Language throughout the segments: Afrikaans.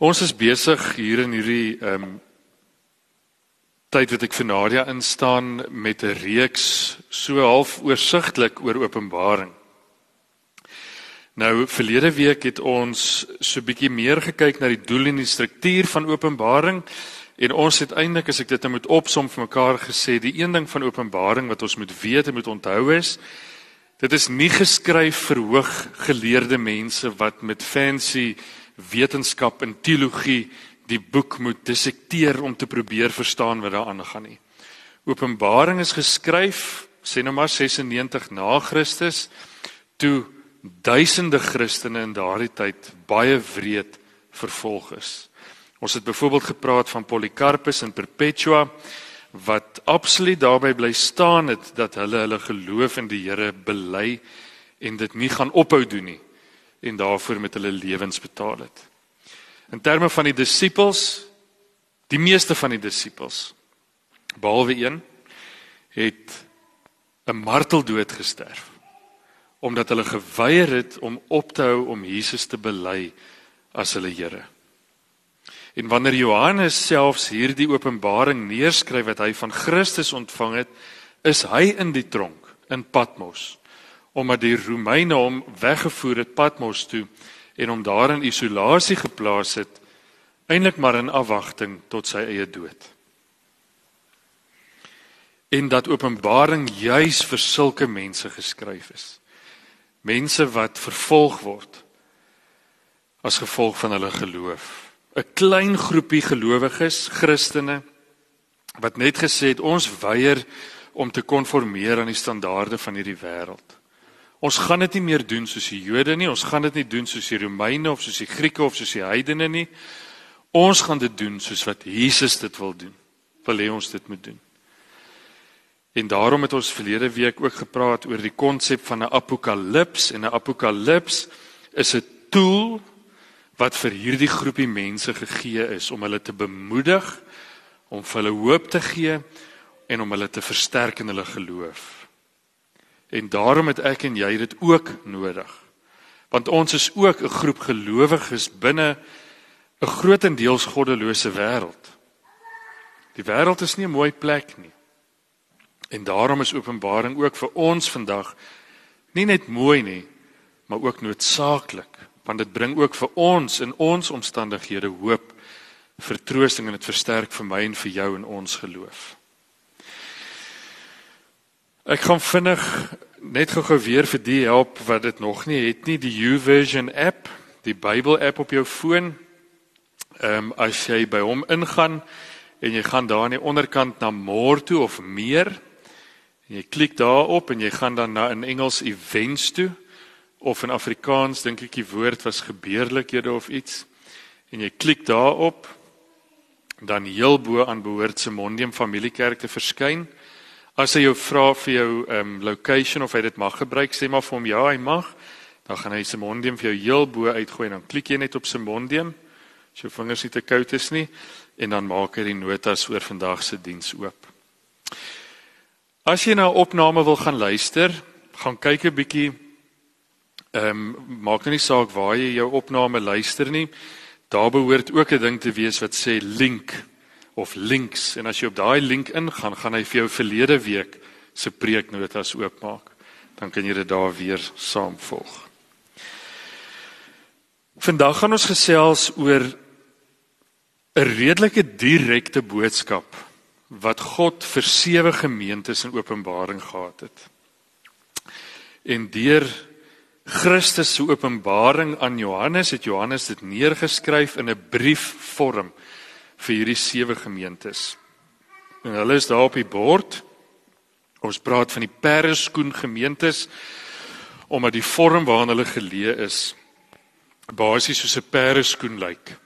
Ons is besig hier in hierdie ehm um, tyd wat ek vir Nadia instaan met 'n reeks so half oorsigtelik oor Openbaring. Nou verlede week het ons so bietjie meer gekyk na die doel en die struktuur van Openbaring en ons het eintlik as ek dit nou moet opsom vir mekaar gesê die een ding van Openbaring wat ons moet weet en moet onthou is dit is nie geskryf vir hooggeleerde mense wat met fancy wetenskap en teologie die boek moet dissekteer om te probeer verstaan wat daar aangaan nie. Openbaring is geskryf sê nou maar 96 na Christus toe duisende Christene in daardie tyd baie wreed vervolg is. Ons het byvoorbeeld gepraat van Polycarpus en Perpetua wat absoluut daarby bly staan het dat hulle hulle geloof in die Here bely en dit nie gaan ophou doen nie en daarvoor met hulle lewens betaal het. In terme van die disippels, die meeste van die disippels behalwe een het 'n marteldood gesterf omdat hulle geweier het om op te hou om Jesus te bely as hulle Here. En wanneer Johannes selfs hierdie openbaring neerskryf wat hy van Christus ontvang het, is hy in die tronk in Patmos omdat die Romeine hom weggevoer het Patmos toe en hom daar in isolasie geplaas het eintlik maar in afwagting tot sy eie dood. En dat Openbaring juis vir sulke mense geskryf is. Mense wat vervolg word as gevolg van hulle geloof. 'n Klein groepie gelowiges, Christene wat net gesê het ons weier om te konformeer aan die standaarde van hierdie wêreld. Ons gaan dit nie meer doen soos die Jode nie, ons gaan dit nie doen soos die Romeine of soos die Grieke of soos die heidene nie. Ons gaan dit doen soos wat Jesus dit wil doen. Wil hê ons dit moet doen. En daarom het ons verlede week ook gepraat oor die konsep van 'n apokalips en 'n apokalips is 'n tool wat vir hierdie groepie mense gegee is om hulle te bemoedig, om vir hulle hoop te gee en om hulle te versterk in hulle geloof. En daarom het ek en jy dit ook nodig. Want ons is ook 'n groep gelowiges binne 'n grootendeels goddelose wêreld. Die wêreld is nie 'n mooi plek nie. En daarom is Openbaring ook vir ons vandag nie net mooi nie, maar ook noodsaaklik, want dit bring ook vir ons in ons omstandighede hoop, vertroosting en dit versterk vir my en vir jou in ons geloof. Ek gaan vinnig net gou-gou weer vir die help wat dit nog nie het nie die YouVersion app, die Bybel app op jou foon. Ehm um, as jy by hom ingaan en jy gaan daar aan die onderkant na more toe of meer en jy klik daarop en jy gaan dan na in Engels events toe of in Afrikaans dink ek die woord was gebeurlikhede of iets en jy klik daarop dan heel bo aan behoort se Mondium Familiekerk te verskyn. As hy jou vra vir jou um location of hy dit mag gebruik, sê maar vir hom ja, hy mag. Dan gaan hy Simondium vir jou heel bo uitgooi en dan klik jy net op Simondium. As jou vingers nie te koud is nie en dan maak hy die notas oor vandag se diens oop. As jy na 'n opname wil gaan luister, gaan kyk 'n bietjie ehm um, maak nou nie saak waar jy jou opname luister nie. Daar behoort ook 'n ding te wees wat sê link of links en as jy op daai link ingaan, gaan hy vir jou verlede week se preeknotas oopmaak. Dan kan jy dit daar weer saam volg. Vandag gaan ons gesels oor 'n redelike direkte boodskap wat God vir sewe gemeentes in Openbaring gehad het. En deur Christus se openbaring aan Johannes het Johannes dit neergeskryf in 'n briefvorm vir hierdie sewe gemeentes. En hulle is daar op die bord. Ons praat van die perskoen gemeentes omdat die vorm waarin hulle geleë is basies soos 'n perskoen lyk.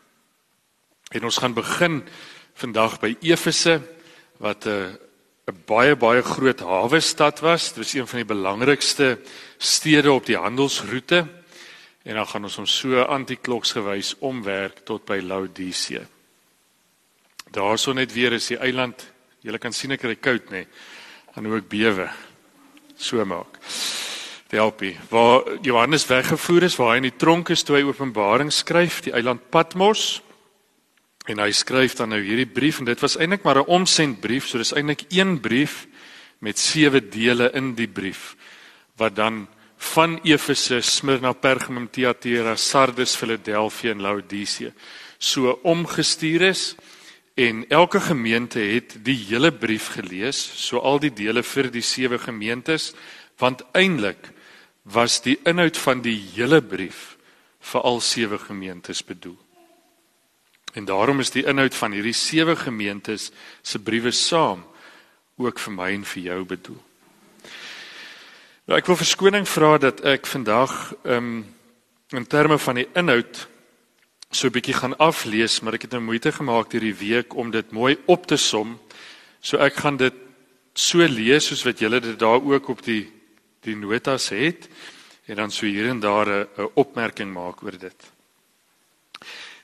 En ons gaan begin vandag by Efese wat 'n 'n baie baie groot hawe stad was. Dit was een van die belangrikste stede op die handelsroete. En dan gaan ons hom so antikloks gewys omwerk tot by Laodicea. Daarso net weer is die eiland. Jy kan sien ek kry koud nê. Dan hoe ek bewe. So maak. Delpie, waar Johannes weggevoer is, waar hy in die tronk is toe hy Openbaring skryf, die eiland Patmos. En hy skryf dan nou hierdie brief en dit was eintlik maar 'n omsendbrief, so dis eintlik een brief met sewe dele in die brief wat dan van Efese, Smyrna, Pergamum, Thyatira, Sardes, Philadelphia en Laodicea so omgestuur is en elke gemeente het die hele brief gelees, so al die dele vir die sewe gemeentes, want eintlik was die inhoud van die hele brief vir al sewe gemeentes bedoel. En daarom is die inhoud van hierdie sewe gemeentes se briewe saam ook vir my en vir jou bedoel. Nou ek wil verskoning vra dat ek vandag ehm um, in terme van die inhoud so 'n bietjie gaan aflees, maar ek het nou moeite gemaak hierdie week om dit mooi op te som. So ek gaan dit so lees soos wat julle dit daar ook op die die notas het en dan so hier en daar 'n opmerking maak oor dit.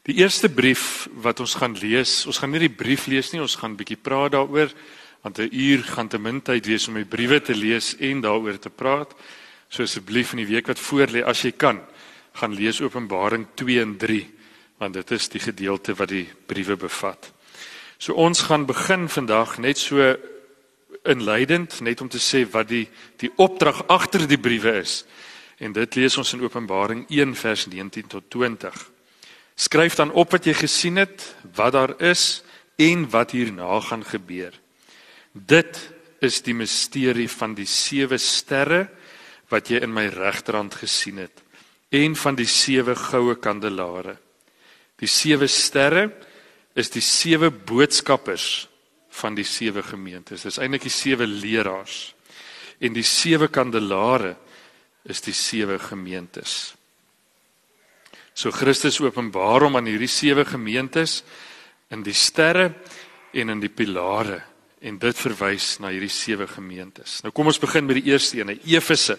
Die eerste brief wat ons gaan lees, ons gaan nie die brief lees nie, ons gaan bietjie praat daaroor want 'n uur gaan te min tyd wees om my briewe te lees en daaroor te praat. So asseblief in die week wat voorlê as jy kan, gaan lees Openbaring 2 en 3 want dit is die gedeelte wat die briewe bevat. So ons gaan begin vandag net so inleidend net om te sê wat die die opdrag agter die briewe is. En dit lees ons in Openbaring 1 vers 19 tot 20. Skryf dan op wat jy gesien het, wat daar is en wat hierna gaan gebeur. Dit is die misterie van die sewe sterre wat jy in my regterhand gesien het en van die sewe goue kandelare. Die sewe sterre is die sewe boodskappers van die sewe gemeentes. Dis eintlik die sewe leraars. En die sewe kandelare is die sewe gemeentes. So Christus openbaar hom aan hierdie sewe gemeentes in die sterre en in die pilare en dit verwys na hierdie sewe gemeentes. Nou kom ons begin met die eerste een, Efese.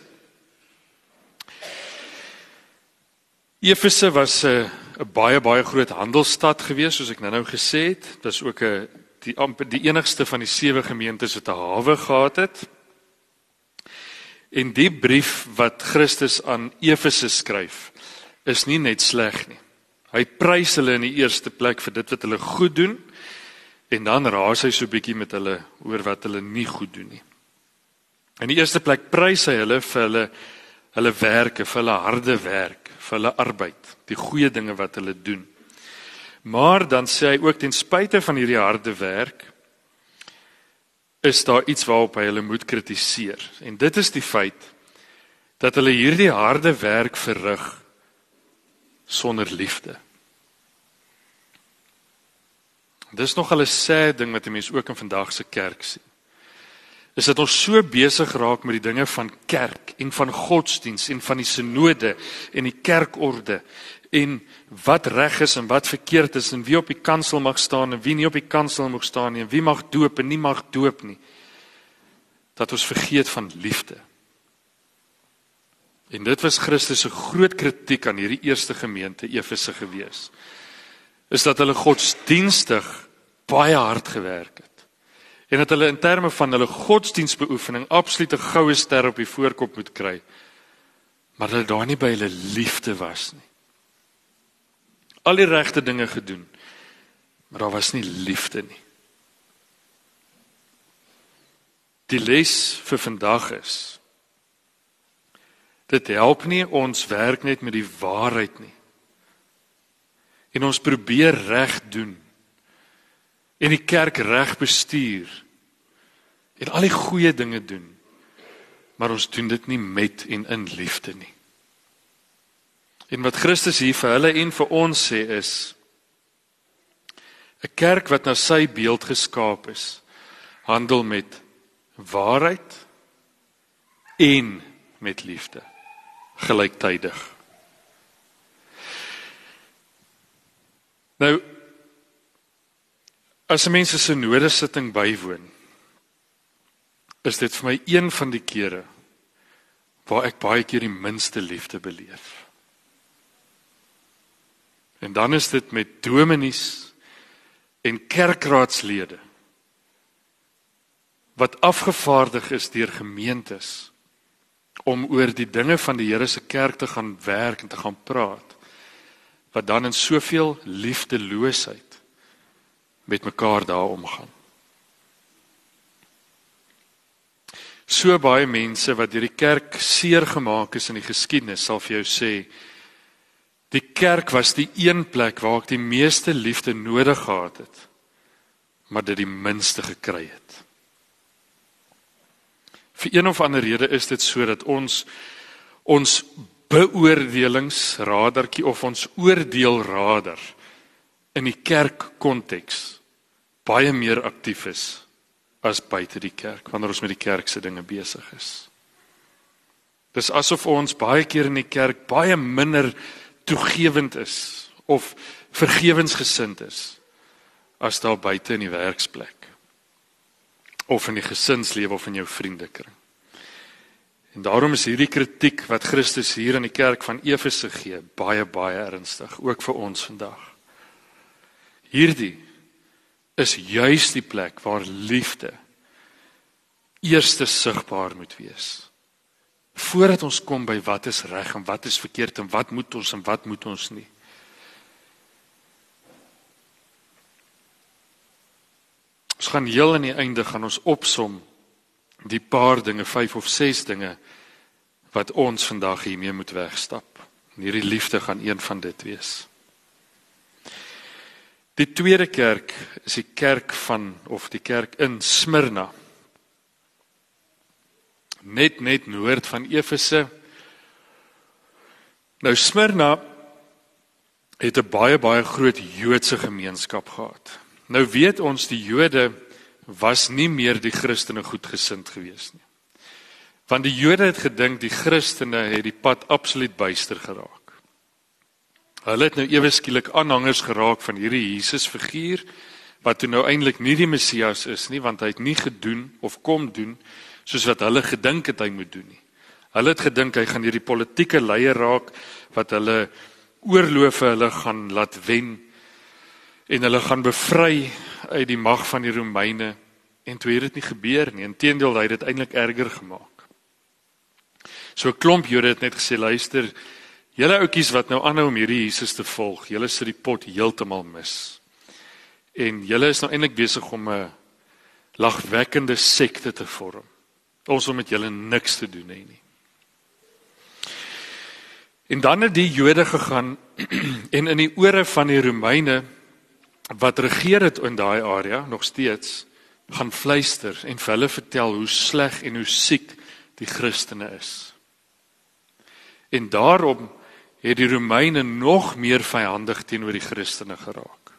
Efese was 'n 'n baie baie groot handelsstad gewees soos ek nou-nou gesê het. Dit was ook 'n die amper die enigste van die sewe gemeentes wat 'n hawe gehad het. En die brief wat Christus aan Efese skryf, is nie net sleg nie. Hy prys hulle in die eerste plek vir dit wat hulle goed doen En dan raas hy so bietjie met hulle oor wat hulle nie goed doen nie. In die eerste plek prys hy hulle vir hulle hulle werke, vir hulle harde werk, vir hulle arbeid, die goeie dinge wat hulle doen. Maar dan sê hy ook ten spyte van hierdie harde werk is daar iets waarop hy hulle moet kritiseer. En dit is die feit dat hulle hierdie harde werk verrig sonder liefde. Dis nog 'n sê ding wat 'n mens ook in vandag se kerk sien. Is dat ons so besig raak met die dinge van kerk en van godsdiens en van die sinode en die kerkorde en wat reg is en wat verkeerd is en wie op die kansel mag staan en wie nie op die kansel mag staan nie en wie mag doop en nie mag doop nie. Dat ons vergeet van liefde. En dit was Christus se groot kritiek aan hierdie eerste gemeente Efese gewees is dat hulle godsdienstig baie hard gewerk het. En dat hulle in terme van hulle godsdienstbeoefening absolute goue ster op die voorkop moet kry. Maar hulle daar nie by hulle liefde was nie. Al die regte dinge gedoen, maar daar was nie liefde nie. Die les vir vandag is dit help nie ons werk net met die waarheid nie en ons probeer reg doen en die kerk reg bestuur en al die goeie dinge doen maar ons doen dit nie met en in liefde nie. En wat Christus hier vir hulle en vir ons sê is 'n kerk wat na sy beeld geskaap is handel met waarheid en met liefde gelyktydig Nou as 'n mens 'n synode sitting bywoon, is dit vir my een van die kere waar ek baie keer die minste liefde beleef. En dan is dit met dominees en kerkraadslede wat afgevaardig is deur gemeentes om oor die dinge van die Here se kerk te gaan werk en te gaan praat wat dan in soveel liefdeloosheid met mekaar daar omgaan. So baie mense wat deur die kerk seer gemaak is in die geskiedenis sal vir jou sê die kerk was die een plek waar ek die meeste liefde nodig gehad het maar dit die minste gekry het. Vir een of ander rede is dit sodat ons ons beoordelingsradertjie of ons oordeelrader in die kerk konteks baie meer aktief is as buite die kerk wanneer ons met die kerk se dinge besig is. Dis asof ons baie keer in die kerk baie minder toegewend is of vergewensgesind is as daar buite in die werksplek of in die gesinslewe of in jou vriendekring. En daarom is hierdie kritiek wat Christus hier in die kerk van Efese gee baie baie ernstig ook vir ons vandag. Hierdie is juis die plek waar liefde eerste sigbaar moet wees. Voordat ons kom by wat is reg en wat is verkeerd en wat moet ons en wat moet ons nie. Ons gaan heel aan die einde gaan ons opsom die paar dinge, vyf of ses dinge wat ons vandag hiermee moet wegstap. En hierdie liefde gaan een van dit wees. Die tweede kerk is die kerk van of die kerk in Smyrna. Net net noord van Efese. Nou Smyrna het 'n baie baie groot Joodse gemeenskap gehad. Nou weet ons die Jode was nie meer die Christene goedgesind gewees nie. Want die Jode het gedink die Christene het die pad absoluut buister geraak. Hulle het nou ewe skielik aanhangers geraak van hierdie Jesus figuur wat toe nou eintlik nie die Messias is nie want hy het nie gedoen of kom doen soos wat hulle gedink het hy moet doen nie. Hulle het gedink hy gaan hierdie politieke leier raak wat hulle oorloë vir hulle gaan laat wen en hulle gaan bevry uit die mag van die Romeine en toe het dit nie gebeur nie. Inteendeel, hy het dit eintlik erger gemaak. So 'n klomp Jode het net gesê, luister, Julle ouetjies wat nou aanhou om hierdie Jesus te volg, julle sit die pot heeltemal mis. En julle is nou eintlik besig om 'n lagwekkende sekte te vorm. Ons wil met julle niks te doen hê nie. En dan het die Jode gegaan en in die ore van die Romeine wat regeer het in daai area nog steeds gaan fluister en vir hulle vertel hoe sleg en hoe siek die Christene is. En daarom het die Romeine nog meer vyandig teenoor die Christene geraak.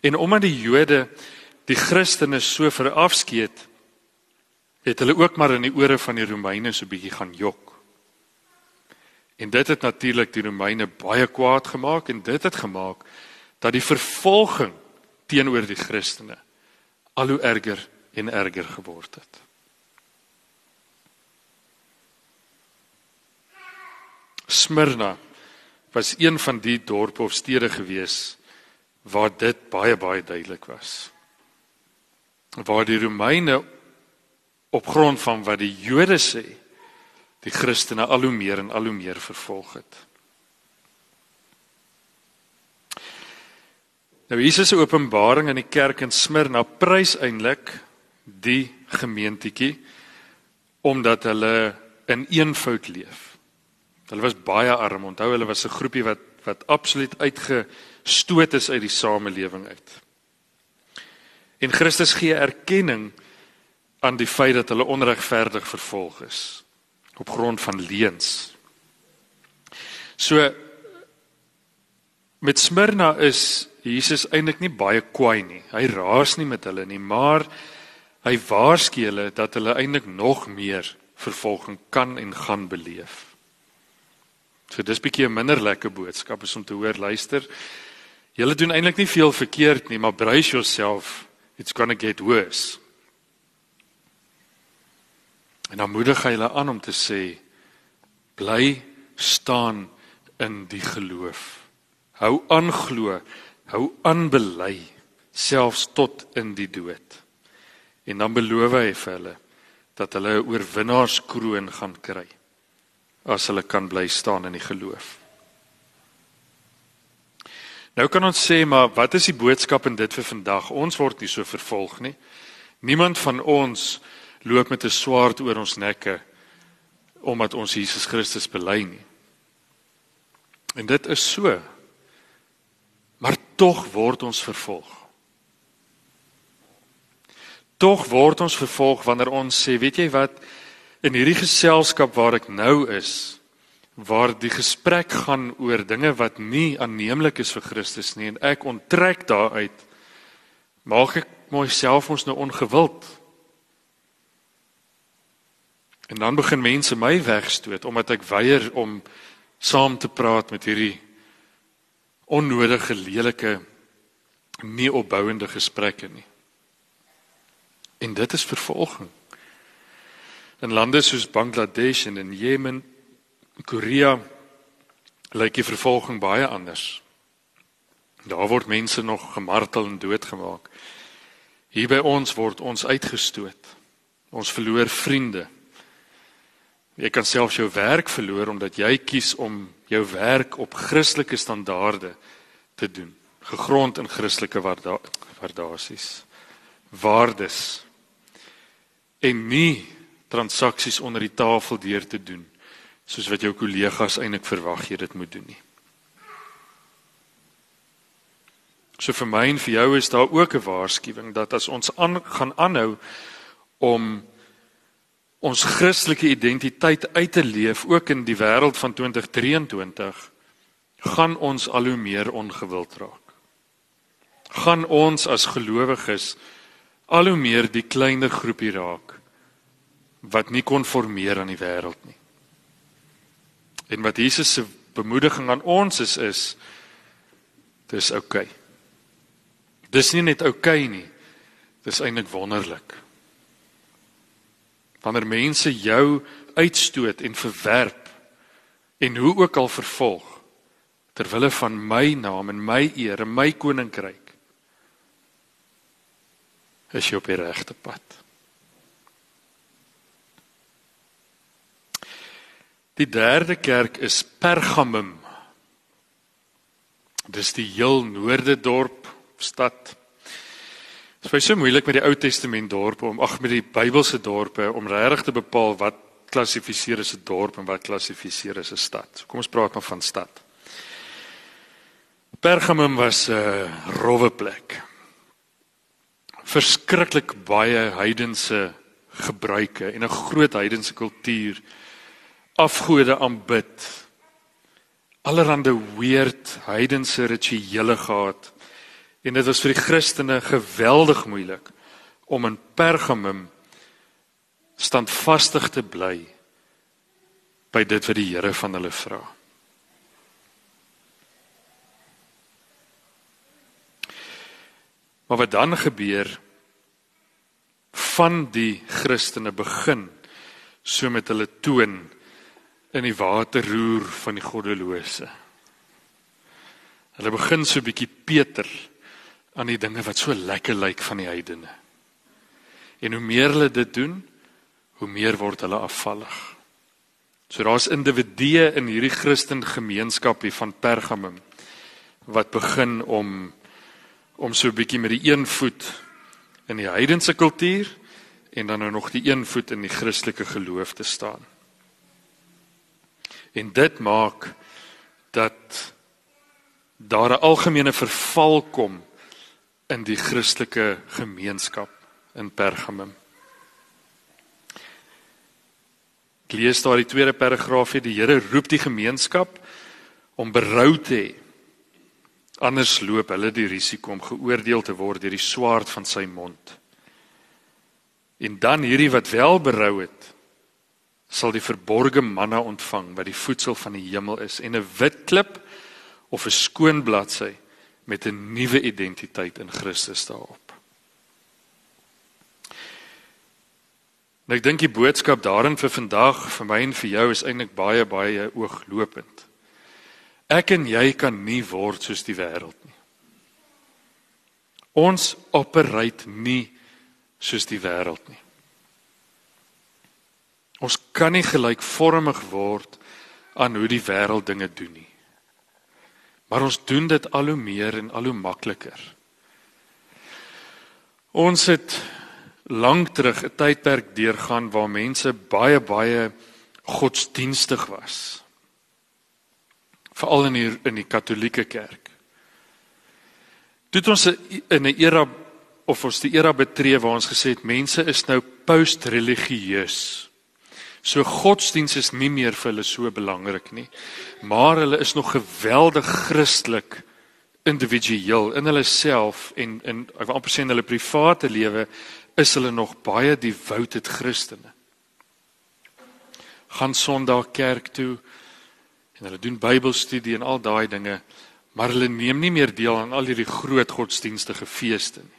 En omdat die Jode die Christene so verafskeid het hulle ook maar in die ore van die Romeine so bietjie gaan jok. En dit het natuurlik die Romeine baie kwaad gemaak en dit het gemaak dat die vervolging teenoor die Christene al hoe erger en erger geword het. Smyrna was een van die dorpe of stede gewees waar dit baie baie duidelik was. Waar die Romeine op grond van wat die Jode sê, die Christene al hoe meer en al hoe meer vervolg het. Nou Jesus se openbaring in die kerk in Smyrna prys eintlik die gemeentetjie omdat hulle in eenvoud leef. Hulle was baie arm. Onthou hulle was 'n groepie wat wat absoluut uitgestoot is uit die samelewing uit. En Christus gee erkenning aan die feit dat hulle onregverdig vervolg is op grond van leuns. So met Smyrna is Jesus eintlik nie baie kwaai nie. Hy raas nie met hulle nie, maar hy waarsku hulle dat hulle eintlik nog meer vervolging kan en gaan beleef. So dis bietjie 'n minder lekker boodskap is om te hoor luister. Julle doen eintlik nie veel verkeerd nie, maar brace yourself, it's going to get worse. En dan moedig hy hulle aan om te sê bly staan in die geloof. Hou aan glo, hou aan bely selfs tot in die dood. En dan beloof hy vir hulle dat hulle 'n oorwinnaarskroon gaan kry as hulle kan bly staan in die geloof. Nou kan ons sê maar wat is die boodskap in dit vir vandag? Ons word nie so vervolg nie. Niemand van ons loop met 'n swaard oor ons nekke omdat ons Jesus Christus bely nie. En dit is so. Maar tog word ons vervolg. Tog word ons vervolg wanneer ons sê, weet jy wat, in hierdie geselskap waar ek nou is, waar die gesprek gaan oor dinge wat nie aanneemlik is vir Christus nie en ek onttrek daaruit, maak ek myself ons nou ongewild. En dan begin mense my wegstoot omdat ek weier om saam te praat met hierdie onnodige lelike nie opbouende gesprekke nie. En dit is vervolging. In lande soos Bangladesh en in Jemen, Korea lyk die vervolging baie anders. Daar word mense nog gemartel en doodgemaak. Hier by ons word ons uitgestoot. Ons verloor vriende. Jy kan self jou werk verloor omdat jy kies om jou werk op Christelike standaarde te doen, gegrond in Christelike waardasies, waardes en nie transaksies onder die tafel deur te doen soos wat jou kollegas eintlik verwag jy dit moet doen nie. So vir my en vir jou is daar ook 'n waarskuwing dat as ons aan gaan aanhou om ons Christelike identiteit uit te leef ook in die wêreld van 2023 gaan ons al hoe meer ongewild raak. Gaan ons as gelowiges al hoe meer die kleiner groepie raak wat nie konformeer aan die wêreld nie. En wat Jesus se bemoediging aan ons is is dis oukei. Okay. Dis nie net oukei okay nie. Dis eintlik wonderlik. Wanneer mense jou uitstoot en verwerp en hoe ook al vervolg ter wille van my naam en my eer en my koninkryk is jy op die regte pad. Die derde kerk is Pergamum. Dis die heel noorde dorp stad. Dit is so moeilik met die Ou Testament dorpe om ag met die Bybelse dorpe om regtig te bepaal wat klassifiseer as 'n dorp en wat klassifiseer as 'n stad. So kom ons praat maar van stad. Pergamum was 'n rowwe plek. Verskriklik baie heidense gebruike en 'n groot heidense kultuur. Afgode aanbid. Allerhande weird heidense rituele gehad. En dit was vir die Christene geweldig moeilik om in Pergamum standvastig te bly by dit wat die Here van hulle vra. Maar wat dan gebeur van die Christene begin so met hulle toon in die waterroer van die goddelose. Hulle begin so 'n bietjie Peter aan die dinge wat so lekker lyk van die heidene. En hoe meer hulle dit doen, hoe meer word hulle afvallig. So daar's individue in hierdie Christen gemeenskap hier van Pergamum wat begin om om so 'n bietjie met die een voet in die heidense kultuur en dan nou nog die een voet in die Christelike geloof te staan. En dit maak dat daar 'n algemene verval kom in die Christelike gemeenskap in Pergamum. Ek lees daar die tweede paragraafie, die Here roep die gemeenskap om berou te hê. Anders loop hulle die risiko om geoordeel te word deur die swaard van sy mond. En dan hierdie wat wel berou het, sal die verborgde manna ontvang wat die voedsel van die hemel is en 'n wit klip of 'n skoon bladsy met 'n nuwe identiteit in Christus daarop. En ek dink die boodskap daarin vir vandag vir my en vir jou is eintlik baie baie ooglopend. Ek en jy kan nie word soos die wêreld nie. Ons operate nie soos die wêreld nie. Ons kan nie gelykvormig word aan hoe die wêreld dinge doen nie. Maar ons doen dit al hoe meer en al hoe makliker. Ons het lank terug 'n tydperk deurgaan waar mense baie baie godsdienstig was. Veral in die, in die Katolieke kerk. Toe ons in 'n era of ons die era betree waar ons gesê het mense is nou post-religieus. So godsdiens is nie meer vir hulle so belangrik nie. Maar hulle is nog geweldig Christelik individueel in hulle self en in ek wil amper sê in hulle private lewe is hulle nog baie devoted Christene. Gaan Sondag kerk toe en hulle doen Bybelstudie en al daai dinge maar hulle neem nie meer deel aan al hierdie groot godsdienstige feeste nie.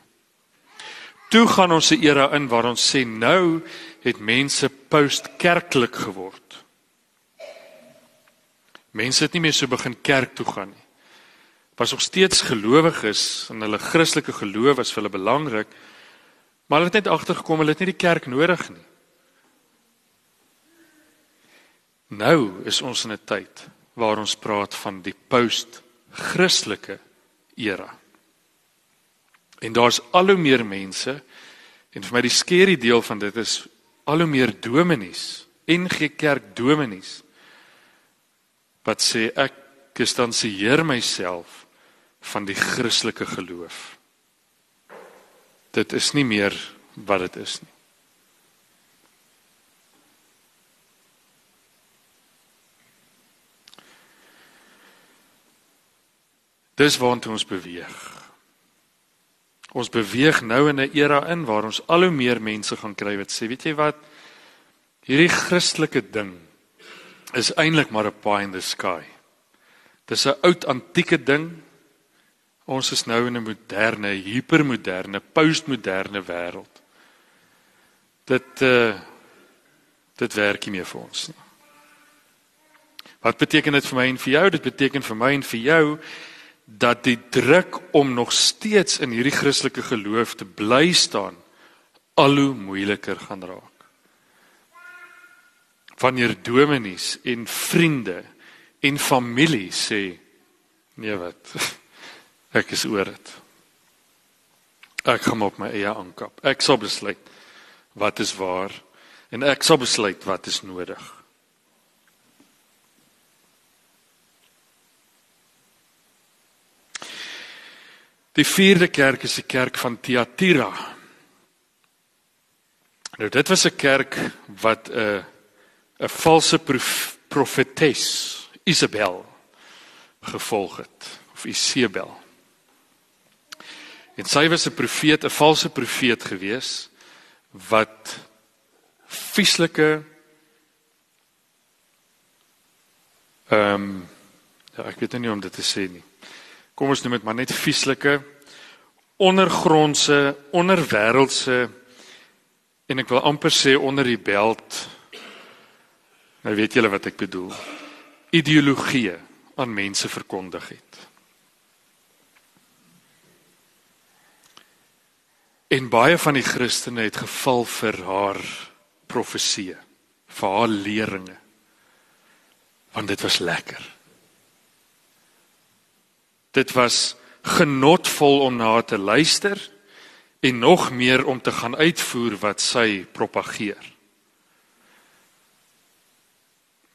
Toe gaan ons 'n era in waar ons sê nou het mense postkerklik geword. Mense het nie meer so begin kerk toe gaan nie. Was nog steeds gelowiges en hulle Christelike geloof was vir hulle belangrik, maar hulle het net agtergekom hulle het nie die kerk nodig nie. Nou is ons in 'n tyd waar ons praat van die post Christelike era. En daar's al hoe meer mense en vir my die skerry deel van dit is al hoe meer dominees, NG Kerk dominees wat sê ek distansieer myself van die Christelike geloof. Dit is nie meer wat dit is nie. Dis waartoe ons beweeg. Ons beweeg nou in 'n era in waar ons al hoe meer mense gaan kry wat sê, weet jy wat? Hierdie Christelike ding is eintlik maar 'n pie in the sky. Dis 'n oud antieke ding. Ons is nou in 'n moderne, hipermoderne, postmoderne wêreld. Dit uh dit werk nie meer vir ons nie. Wat beteken dit vir my en vir jou? Dit beteken vir my en vir jou dat die druk om nog steeds in hierdie Christelike geloof te bly staan al hoe moeiliker gaan raak. Wanneer dominees en vriende en familie sê nee wat ek is oor dit. Ek kom op my eie aankap. Ek sal besluit wat is waar en ek sal besluit wat is nodig. Die vierde kerk is die kerk van Thyatira. Nou dit was 'n kerk wat 'n 'n valse prof, profetes Isabel gevolg het of Isabel. En sy was 'n profeet, 'n valse profeet gewees wat vieslike ehm um, ja, ek weet nie hoe om dit te sê nie kom ons noem dit maar net vieslike ondergrondse onderwêreldse en ek wil amper sê onder die beld nou weet julle wat ek bedoel. Ideologie aan mense verkondig het. En baie van die Christene het geval vir haar profesie vir haar leringe. Want dit was lekker Dit was genotvol om na te luister en nog meer om te gaan uitvoer wat sy propageer.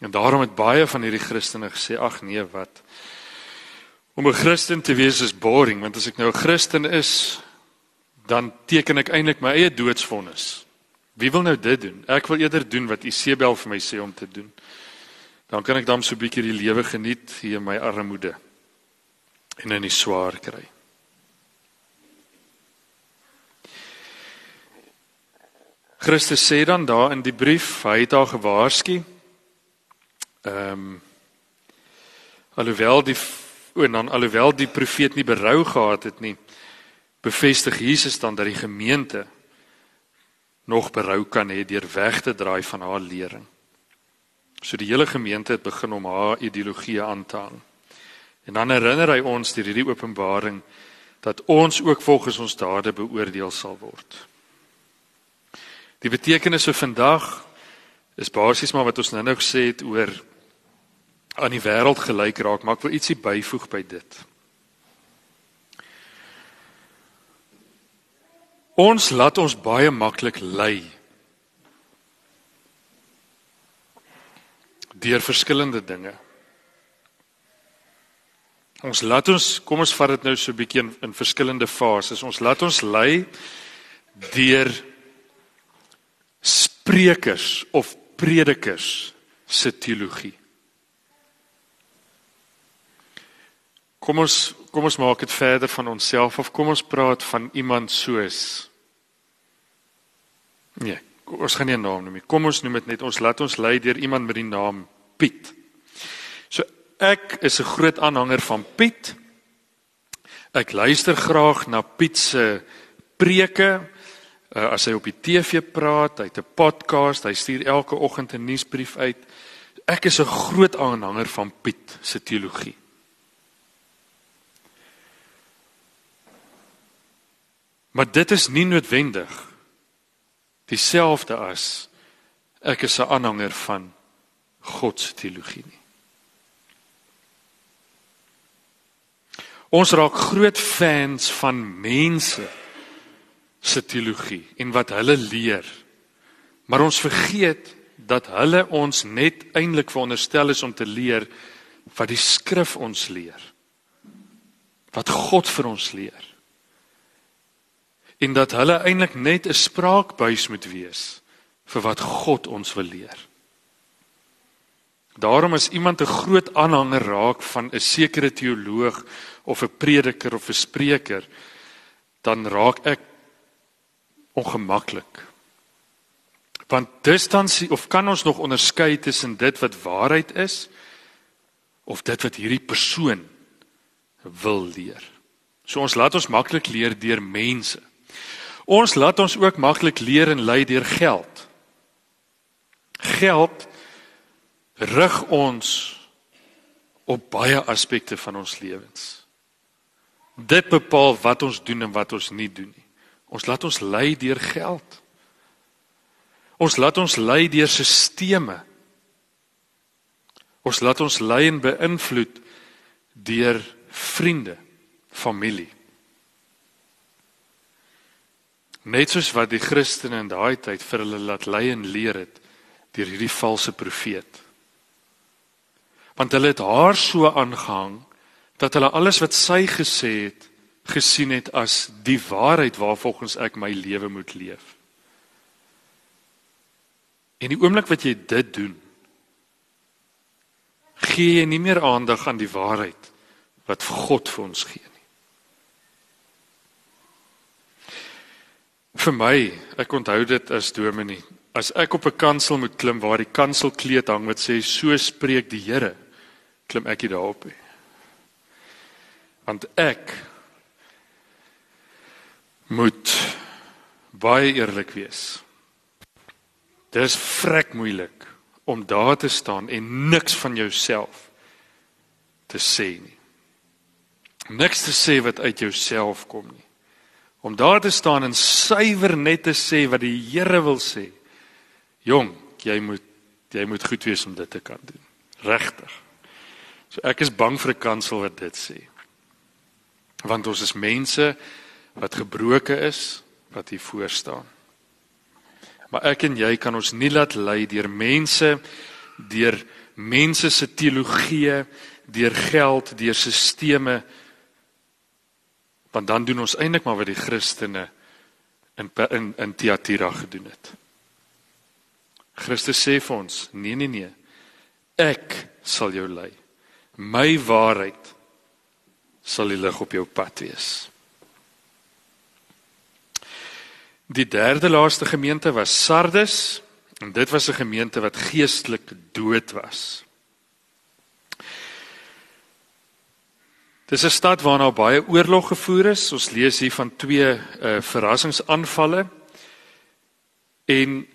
En daarom het baie van hierdie Christene gesê ag nee wat om 'n Christen te wees is boring want as ek nou 'n Christen is dan teken ek eintlik my eie doodsvonnis. Wie wil nou dit doen? Ek wil eerder doen wat Isebel vir my sê om te doen. Dan kan ek dan so 'n bietjie die lewe geniet hier in my armoede en in die swaar kry. Christus sê dan daar in die brief, hy het haar gewaarsku. Ehm um, alhoewel die en dan alhoewel die profeet nie berou gehad het nie, bevestig Jesus dan dat die gemeente nog berou kan hê deur weg te draai van haar lering. So die hele gemeente het begin om haar ideologie aan te hang. En dan herinner hy ons deur hierdie openbaring dat ons ook volgens ons dade beoordeel sal word. Die betekenis vir vandag is basies maar wat ons nou-nou gesê het oor aan die wêreld gelyk raak, maar ek wil ietsie byvoeg by dit. Ons laat ons baie maklik lei deur verskillende dinge. Ons laat ons, kom ons vat dit nou so 'n bietjie in, in verskillende fases. Ons laat ons lei deur sprekers of predikers se teologie. Kom ons kom ons maak dit verder van onsself of kom ons praat van iemand soos Nee, ons gaan nie 'n naam noem nie. Kom ons noem dit net ons laat ons lei deur iemand met die naam Piet. Ek is 'n groot aanhanger van Piet. Ek luister graag na Piet se preke. Uh, as hy op die TV praat, hy het 'n podcast, hy stuur elke oggend 'n nuusbrief uit. Ek is 'n groot aanhanger van Piet se teologie. Maar dit is nie noodwendig dieselfde as ek is 'n aanhanger van God se teologie nie. Ons raak groot fans van mense se teologie en wat hulle leer. Maar ons vergeet dat hulle ons net eintlik veronderstel is om te leer wat die skrif ons leer. Wat God vir ons leer en dat hulle eintlik net 'n spraakbuis moet wees vir wat God ons wil leer. Daarom as iemand 'n groot aanhanger raak van 'n sekere teoloog of 'n prediker of 'n spreker, dan raak ek ongemaklik. Want distansie of kan ons nog onderskei tussen dit wat waarheid is of dit wat hierdie persoon wil leer. So ons laat ons maklik leer deur mense. Ons laat ons ook maklik leer en lei deur geld. Geld rig ons op baie aspekte van ons lewens. Dit bepaal wat ons doen en wat ons nie doen nie. Ons laat ons lei deur geld. Ons laat ons lei deur sisteme. Ons laat ons lei en beïnvloed deur vriende, familie. Net soos wat die Christene in daai tyd vir hulle laat lei en leer het deur hierdie valse profeet. Want hulle het haar so aangehang dat hulle alles wat sy gesê het gesien het as die waarheid waarvolgens ek my lewe moet leef. En die oomblik wat jy dit doen, gee jy nie meer aandag aan die waarheid wat God vir ons gee. Vir my, ek onthou dit as dominee. As ek op 'n kansel moet klim waar die kanselkleed hang wat sê so spreek die Here, klim ek hier daarop. Want ek moet baie eerlik wees. Dit is vrek moeilik om daar te staan en niks van jouself te sê nie. Niks te sê wat uit jouself kom nie om daar te staan en suiwer net te sê wat die Here wil sê. Jong, jy moet jy moet goed wees om dit te kan doen. Regtig. So ek is bang vir 'n kansel wat dit sê. Want ons is mense wat gebroke is wat hier voor staan. Maar ek en jy kan ons nie laat lei deur mense deur mense se teologie, deur geld, deur sisteme want dan doen ons eintlik maar wat die Christene in in in Thyatira gedoen het. Christus sê vir ons: "Nee nee nee. Ek sal jou lei. My waarheid sal die lig op jou pad wees." Die derde laaste gemeente was Sardes en dit was 'n gemeente wat geestelik dood was. Dis 'n stad waarna baie oorlog gevoer is. Ons lees hier van twee uh, verrassingsaanvalle. En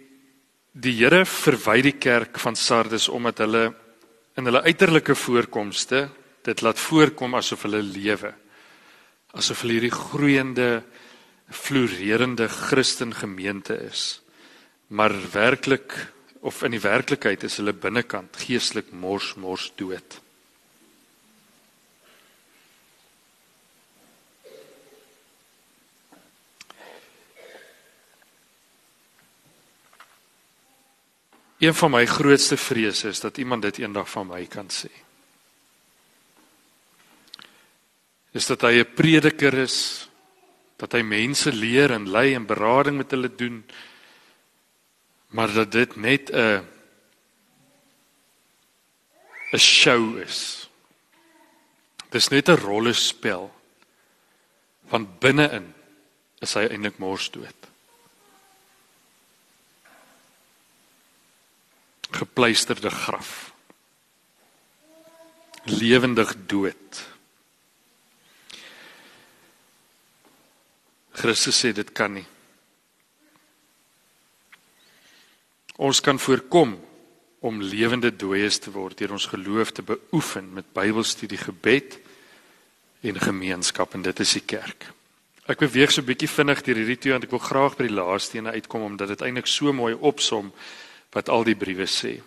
die Here verwy die kerk van Sardes omdat hulle in hulle uiterlike voorkomste dit laat voorkom asof hulle lewe. Asof hulle hierdie groeiende floreerende Christen gemeente is. Maar werklik of in die werklikheid is hulle binnekant geestelik mors mors dood. Een van my grootste vrese is dat iemand dit eendag van my kan sê. Is dat hy 'n prediker is, dat hy mense leer en lei en berading met hulle doen, maar dat dit net 'n 'n show is. Dis net 'n rollespel. Van binne-in is hy eintlik mors dood. gepleisterde graf. Lewendig dood. Christus sê dit kan nie. Ons kan voorkom om lewende dooies te word deur ons geloof te beoefen met Bybelstudie, gebed en gemeenskap en dit is die kerk. Ek beweeg so 'n bietjie vinnig deur hierdie twee want ek wil graag by die laaste een uitkom omdat dit eintlik so mooi opsom wat al die briewe sê.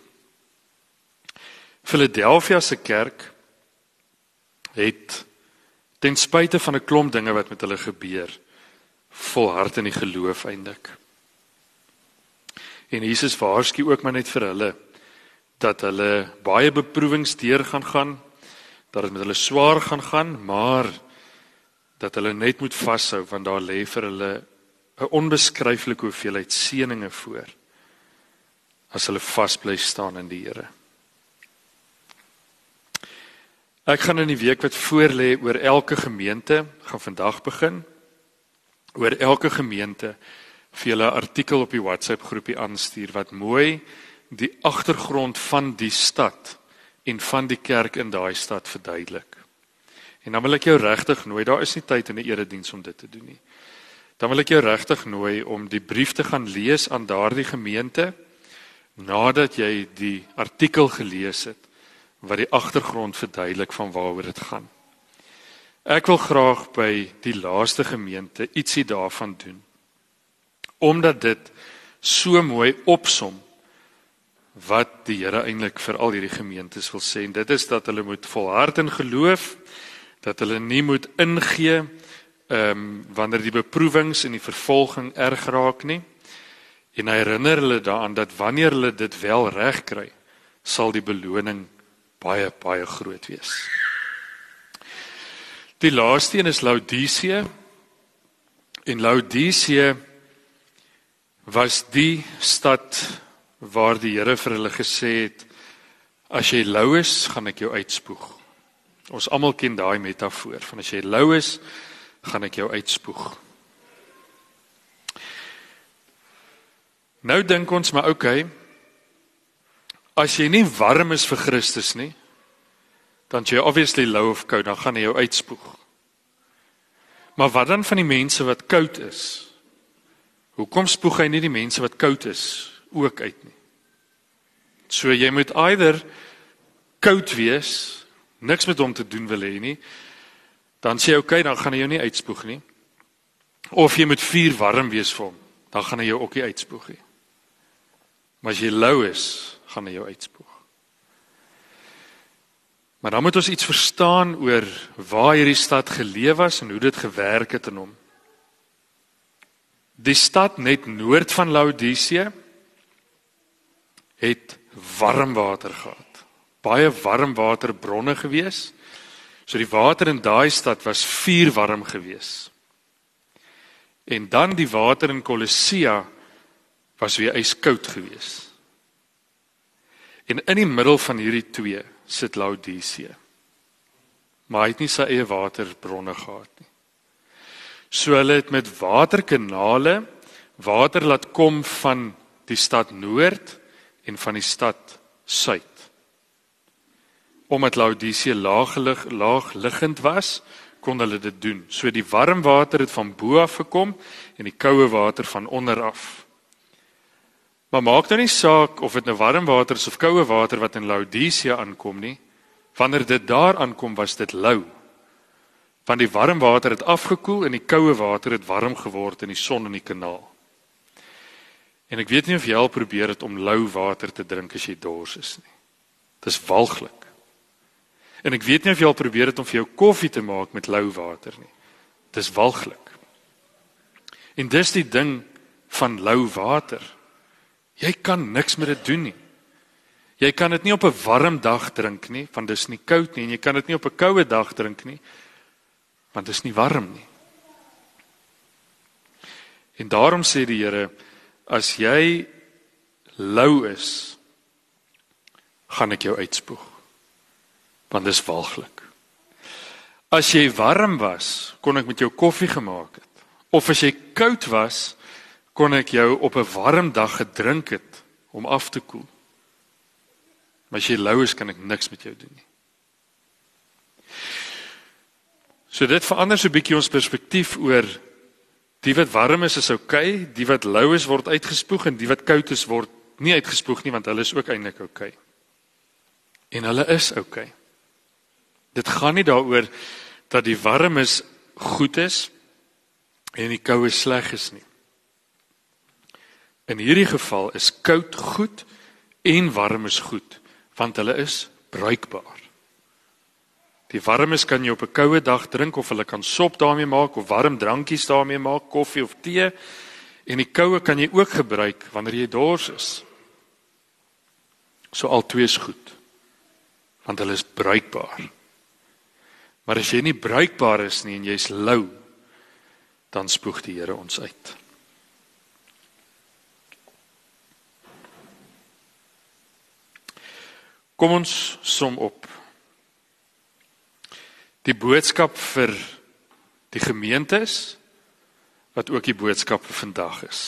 Philadelphia se kerk het ten spyte van 'n klomp dinge wat met hulle gebeur, volhard in die geloof eindelik. En Jesus waarsku ook maar net vir hulle dat hulle baie beproewings deur gaan gaan, dat dit met hulle swaar gaan gaan, maar dat hulle net moet vashou want daar lê vir hulle 'n onbeskryflike hoeveelheid seënings voor as hulle vasbly staan in die Here. Ek gaan in die week wat voorlê oor elke gemeente gaan vandag begin oor elke gemeente vir julle artikel op die WhatsApp groepie aanstuur wat mooi die agtergrond van die stad en van die kerk in daai stad verduidelik. En dan wil ek jou regtig nooi, daar is nie tyd in 'n erediens om dit te doen nie. Dan wil ek jou regtig nooi om die brief te gaan lees aan daardie gemeente nadat jy die artikel gelees het wat die agtergrond verduidelik van waaroor dit gaan. Ek wil graag by die laaste gemeente ietsie daarvan doen. Omdat dit so mooi opsom wat die Here eintlik vir al hierdie gemeentes wil sê en dit is dat hulle moet volhard in geloof dat hulle nie moet ingee ehm um, wanneer die beproewings en die vervolging erg raak nie en hy herinner hulle daaraan dat wanneer hulle dit wel reg kry sal die beloning baie baie groot wees. Die laaste een is Laodicea. En Laodicea was die stad waar die Here vir hulle gesê het as jy lou is, gaan ek jou uitspoeg. Ons almal ken daai metafoor van as jy lou is, gaan ek jou uitspoeg. Nou dink ons maar oukei, okay, As jy nie warm is vir Christus nie, dan jy obviously lou of koud, dan gaan hy jou uitspoeg. Maar wat dan van die mense wat koud is? Hoekom spoeg hy nie die mense wat koud is ook uit nie? So jy moet eider koud wees, niks met hom te doen wil hê nie. Dan sê hy okay, dan gaan hy jou nie uitspoeg nie. Of jy moet vuur warm wees vir hom, dan gaan hy jou ook nie uitspoeg nie. Maar as jy lou is, gaan hy jou uitspoeg. Maar dan moet ons iets verstaan oor waar hierdie stad geleef was en hoe dit gewerk het in hom. Die stad net noord van Laodicea het warm water gehad. Baie warm waterbronne gewees. So die water in daai stad was vuurwarm gewees. En dan die water in Kolossea was weer yskoud geweest. En in die middel van hierdie twee sit Laodicea. Maar hy het nie sy eie waterbronne gehad nie. So hulle het met waterkanale water laat kom van die stad Noord en van die stad Suid. Omdat Laodicea laaggelig laagliggend was, kon hulle dit doen. So die warm water het van bo af gekom en die koue water van onder af. Maar maak nou nie saak of dit nou warm water is of koue water wat in Laodicea aankom nie. Wanneer dit daar aankom, was dit lou. Want die warm water het afgekoel en die koue water het warm geword in die son in die kanaal. En ek weet nie of jy al probeer het om lou water te drink as jy dors is nie. Dis walglik. En ek weet nie of jy al probeer het om vir jou koffie te maak met lou water nie. Dis walglik. En dis die ding van lou water. Jy kan niks met dit doen nie. Jy kan dit nie op 'n warm dag drink nie, want dis nie koud nie en jy kan dit nie op 'n koue dag drink nie, want dit is nie warm nie. En daarom sê die Here, as jy lou is, gaan ek jou uitspoeg. Want dis walglik. As jy warm was, kon ek met jou koffie gemaak het. Of as jy koud was, kon ek jou op 'n warm dag gedrink het om af te koel. Maar as jy lou is, kan ek niks met jou doen nie. So dit verander so 'n bietjie ons perspektief oor die wat warm is is oukei, okay, die wat lou is word uitgespoeg en die wat koud is word nie uitgespoeg nie want hulle is ook eintlik oukei. Okay. En hulle is oukei. Okay. Dit gaan nie daaroor dat die warm is goed is en die koue sleg is nie. In hierdie geval is koud goed en warm is goed want hulle is bruikbaar. Die warmes kan jy op 'n koue dag drink of hulle kan sop daarmee maak of warm drankies daarmee maak, koffie of tee. En die koue kan jy ook gebruik wanneer jy dors is. So al twee is goed. Want hulle is bruikbaar. Maar as jy nie bruikbaar is nie en jy's lou, dan spoeg die Here ons uit. Kom ons som op. Die boodskap vir die gemeentes wat ook die boodskap vir vandag is.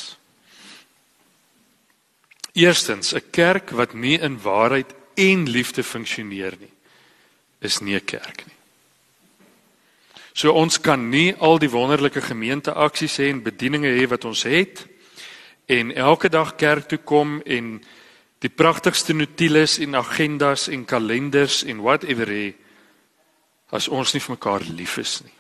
Eerstens, 'n kerk wat nie in waarheid en liefde funksioneer nie, is nie 'n kerk nie. So ons kan nie al die wonderlike gemeenteaksies hê en bedieninge hê wat ons het en elke dag kerk toe kom en die pragtigste notules en agendas en kalenders en whatever hê as ons nie vir mekaar lief is nie.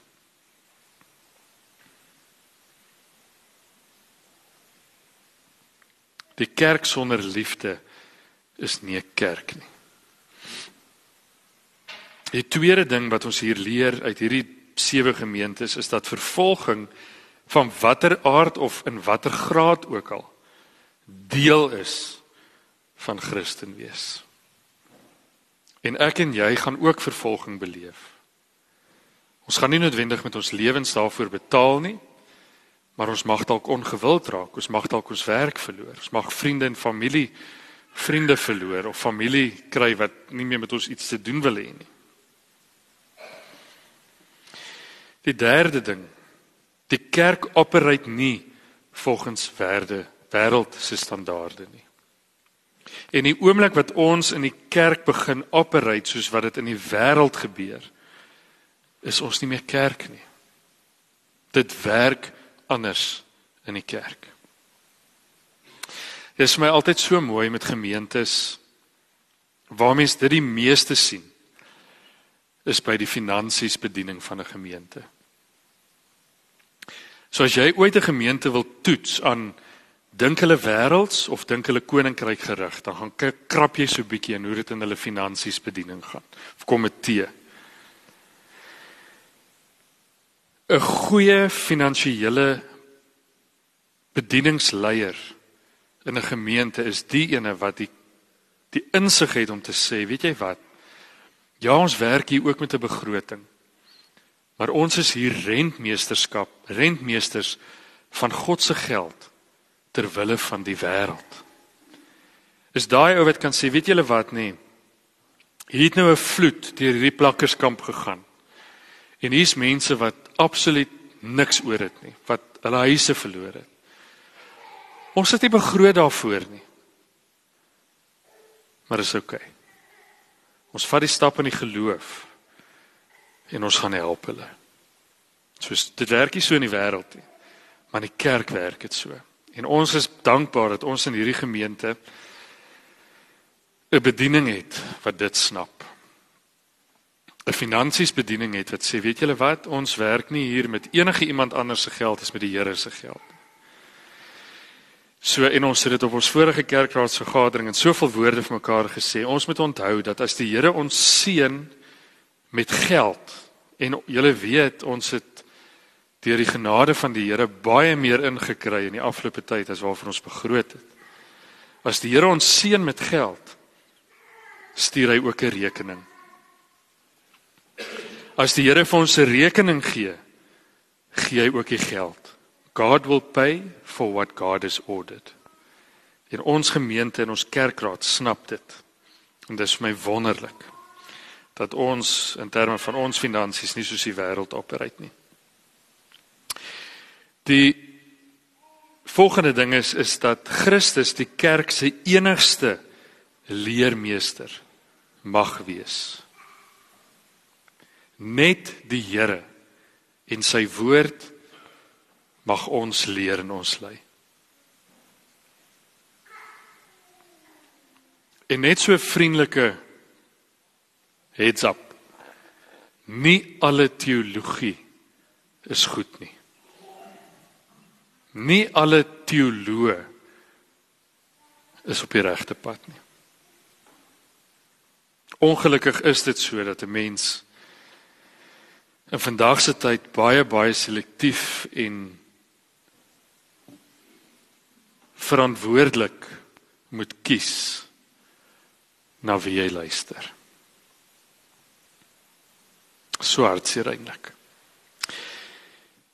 Die kerk sonder liefde is nie 'n kerk nie. Die tweede ding wat ons hier leer uit hierdie sewe gemeentes is dat vervolging van watter aard of in watter graad ook al deel is van Christen wees. En ek en jy gaan ook vervolging beleef. Ons gaan nie noodwendig met ons lewens daarvoor betaal nie, maar ons mag dalk ongewild raak, ons mag dalk ons werk verloor, ons mag vriende en familie vriende verloor of familie kry wat nie meer met ons iets te doen wil hê nie. Die derde ding, die kerk opereer nie volgens werde wêreld se standaarde nie. En die oomblik wat ons in die kerk begin opereer soos wat dit in die wêreld gebeur, is ons nie meer kerk nie. Dit werk anders in die kerk. Dit is my altyd so mooi met gemeentes waar mense dit die meeste sien is by die finansies bediening van 'n gemeente. So as jy ooit 'n gemeente wil toets aan dink hulle wêrelds of dink hulle koninkryk gerig, dan gaan krap jy so 'n bietjie en hoe dit in hulle finansies bediening gaan. Of komitee. 'n goeie finansiële bedieningsleier in 'n gemeente is die ene wat die die insig het om te sê, weet jy wat? Ja, ons werk hier ook met 'n begroting. Maar ons is hier rentmeesterskap, rentmeesters van God se geld ter wille van die wêreld. Is daai ou wat kan sê, weet julle wat nê? Nee, hier het nou 'n vloed deur hierdie plakkerskamp gegaan. En hier's mense wat absoluut niks oor dit nie, wat hulle huise verloor het. Ons sit nie begroot daarvoor nie. Maar is oukei. Okay. Ons vat die stap in die geloof en ons gaan help hulle. Soos dit werk nie so in die wêreld nie. Maar in die kerk werk dit so. En ons is dankbaar dat ons in hierdie gemeente 'n bediening het wat dit snap. 'n finansies bediening het wat sê weet julle wat ons werk nie hier met enige iemand anders se geld as met die Here se geld. So en ons het dit op ons vorige kerkraadsvergadering in soveel woorde vir mekaar gesê. Ons moet onthou dat as die Here ons seën met geld en julle weet ons het deur die genade van die Here baie meer ingekry in die afgelope tyd as waarvoor ons begroot het. As die Here ons seën met geld, stuur hy ook 'n rekening. As die Here vir ons 'n rekening gee, gee hy ook die geld. God will pay for what God has ordered. In ons gemeente en ons kerkraad snap dit. En dit is my wonderlik dat ons in terme van ons finansies nie soos die wêreld opereer nie. Die volgende ding is is dat Christus die kerk se enigste leermeester mag wees. Net die Here en sy woord mag ons leer en ons lei. En net so vriendelike heads up. Nie alle teologie is goed nie. Nie alle teoloë is op die regte pad nie. Ongelukkig is dit so dat 'n mens in vandag se tyd baie baie selektief en verantwoordelik moet kies na wie jy luister. So hartseer eintlik.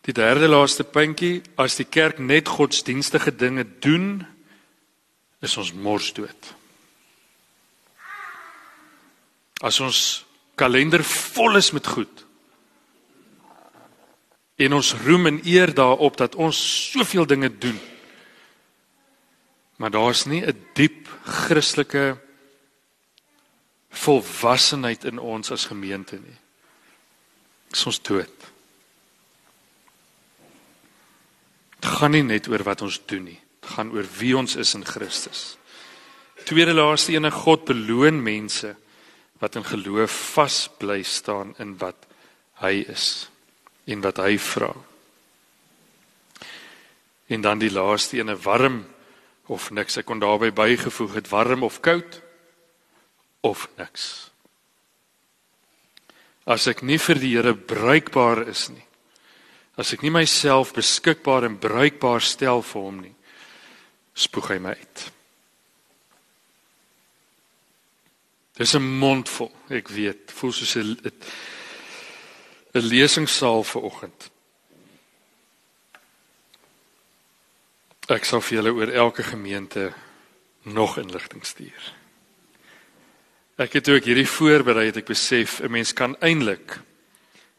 Die derde laaste puntjie, as die kerk net godsdienstige dinge doen, is ons mors dood. As ons kalender vol is met goed en ons roem en eer daarop dat ons soveel dinge doen. Maar daar's nie 'n diep Christelike volwassenheid in ons as gemeente nie. Is ons dood. Dit gaan nie net oor wat ons doen nie. Dit gaan oor wie ons is in Christus. Tweede laaste ene God beloon mense wat in geloof vas bly staan in wat hy is en wat hy vra. En dan die laaste ene warm of niks. Ek kon daarbey bygevoeg het warm of koud of niks. As ek nie vir die Here bruikbaar is nie, As ek nie myself beskikbaar en bruikbaar stel vir hom nie, spoeg hy my uit. Dis 'n mondvol, ek weet, voel soos 'n 'n lesingssaal vir oggend. Ek sal vir julle oor elke gemeente nog inligting stuur. Ek het ook hierdie voorberei het ek besef 'n mens kan eintlik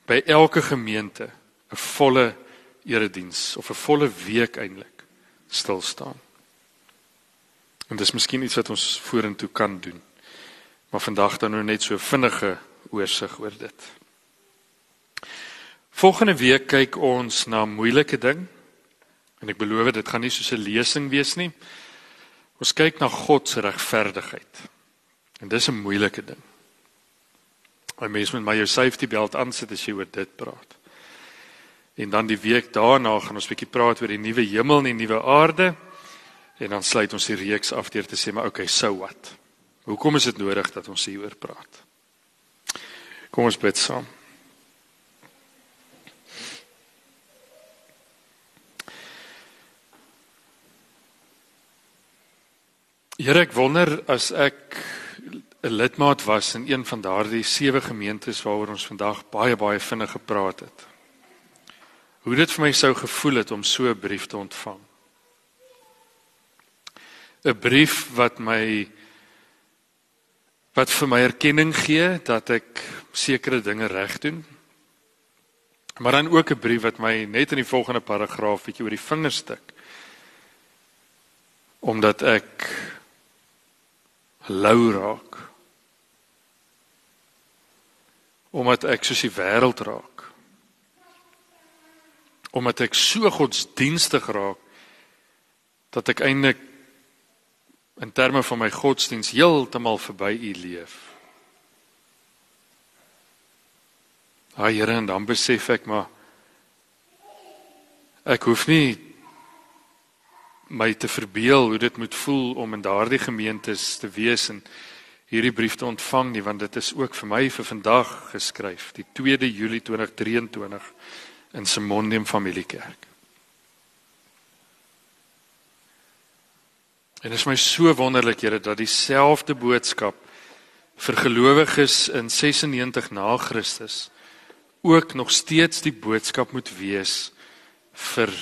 by elke gemeente 'n volle erediens of 'n volle week eintlik stil staan. En dis miskien iets wat ons vorentoe kan doen. Maar vandag dan nou net so vinnige oorsig oor dit. Volgende week kyk ons na 'n moeilike ding. En ek beloof dit gaan nie soos 'n lesing wees nie. Ons kyk na God se regverdigheid. En dis 'n moeilike ding. Moet met my jou safety belt aansit as jy oor dit praat. En dan die week daarna gaan ons 'n bietjie praat oor die nuwe hemel en die nuwe aarde. En dan sluit ons die reeks af deur te sê maar okay, so wat. Hoekom is dit nodig dat ons hieroor praat? Kom ons bid saam. Here, ek wonder as ek 'n lidmaat was in een van daardie sewe gemeentes waaroor ons vandag baie baie vinnig gepraat het hoe dit vir my sou gevoel het om so 'n brief te ontvang. 'n Brief wat my wat vir my erkenning gee dat ek sekere dinge reg doen. Maar dan ook 'n brief wat my net in die volgende paragraaf bietjie oor die vingers stik. Omdat ek lou raak. Omdat ek soos die wêreld raak omdat ek so godsdienstig raak dat ek eintlik in terme van my godsdiens heeltemal verby u leef. Ag Here, en dan besef ek maar ek hoef nie my te verbeel hoe dit moet voel om in daardie gemeentes te wees en hierdie brief te ontvang nie want dit is ook vir my vir vandag geskryf die 2de Julie 2023 in Simondium Familiekerk. En dit is my so wonderlik Here dat dieselfde boodskap vir gelowiges in 96 na Christus ook nog steeds die boodskap moet wees vir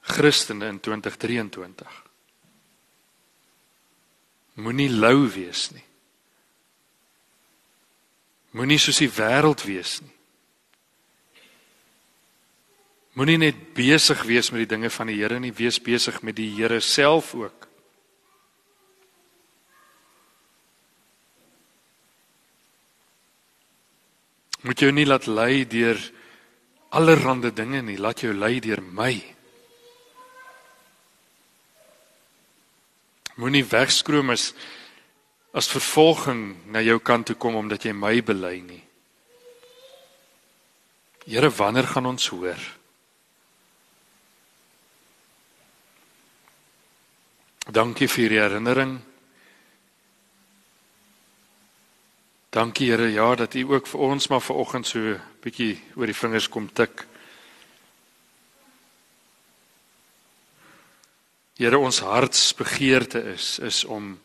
Christene in 2023. Moenie lou wees nie. Moenie soos die wêreld wees nie. Moenie net besig wees met die dinge van die Here nie, wees besig met die Here self ook. Moet jou nie laat lei deur allerlei dinge nie, laat jou lei deur my. Moenie wegskroom as as vervolging na jou kant toe kom omdat jy my bely nie. Here, wanneer gaan ons hoor? Dankie vir die herinnering. Dankie Here, ja dat U ook vir ons maar vanoggend so 'n bietjie oor die vingers kom tik. Here ons hartsbegeerte is is om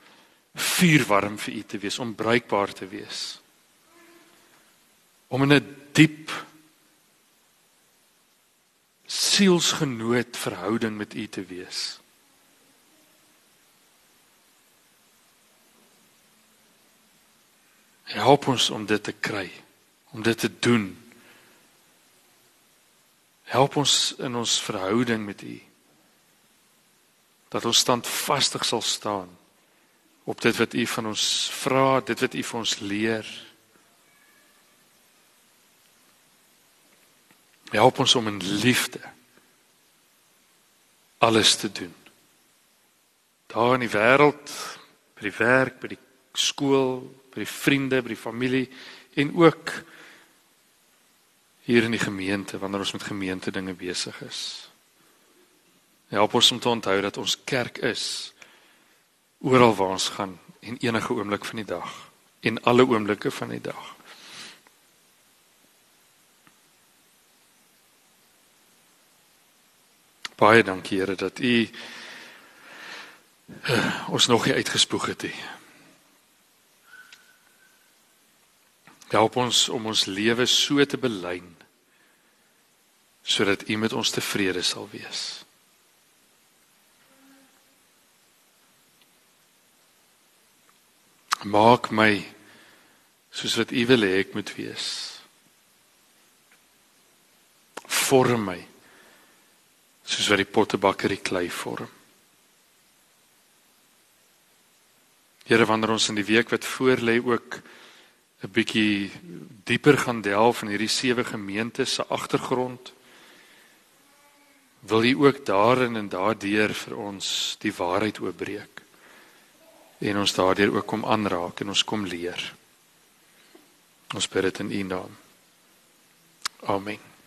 vuurwarm vir U te wees, om bruikbaar te wees. Om in 'n diep sielsgenoot verhouding met U te wees. Help ons om dit te kry, om dit te doen. Help ons in ons verhouding met U dat ons standvastig sal staan op dit wat u van ons vra, dit wat u vir ons leer. Help ons om in liefde alles te doen. Daar in die wêreld, by die werk, by die skool, by die vriende, by die familie en ook hier in die gemeente wanneer ons met gemeente dinge besig is. Help ons om te onthou dat ons kerk is oral waar ons gaan en enige oomblik van die dag en alle oomblikke van die dag. Baie dankie Here dat U uh, ons nog nie uitgespoeg het nie. Help ons om ons lewe so te belyn sodat U met ons tevrede sal wees. Maak my soos wat U wil hê ek moet wees. Vorm my soos wat die pottebakker die klei vorm. Here wanneer ons in die week wat voor lê ook 'n bietjie dieper gaan delf in hierdie sewe gemeentes se agtergrond wil U ook daarin en daardeur vir ons die waarheid oopbreek en ons daardeur ook kom aanraak en ons kom leer. Ons bid dit in U naam. Amen.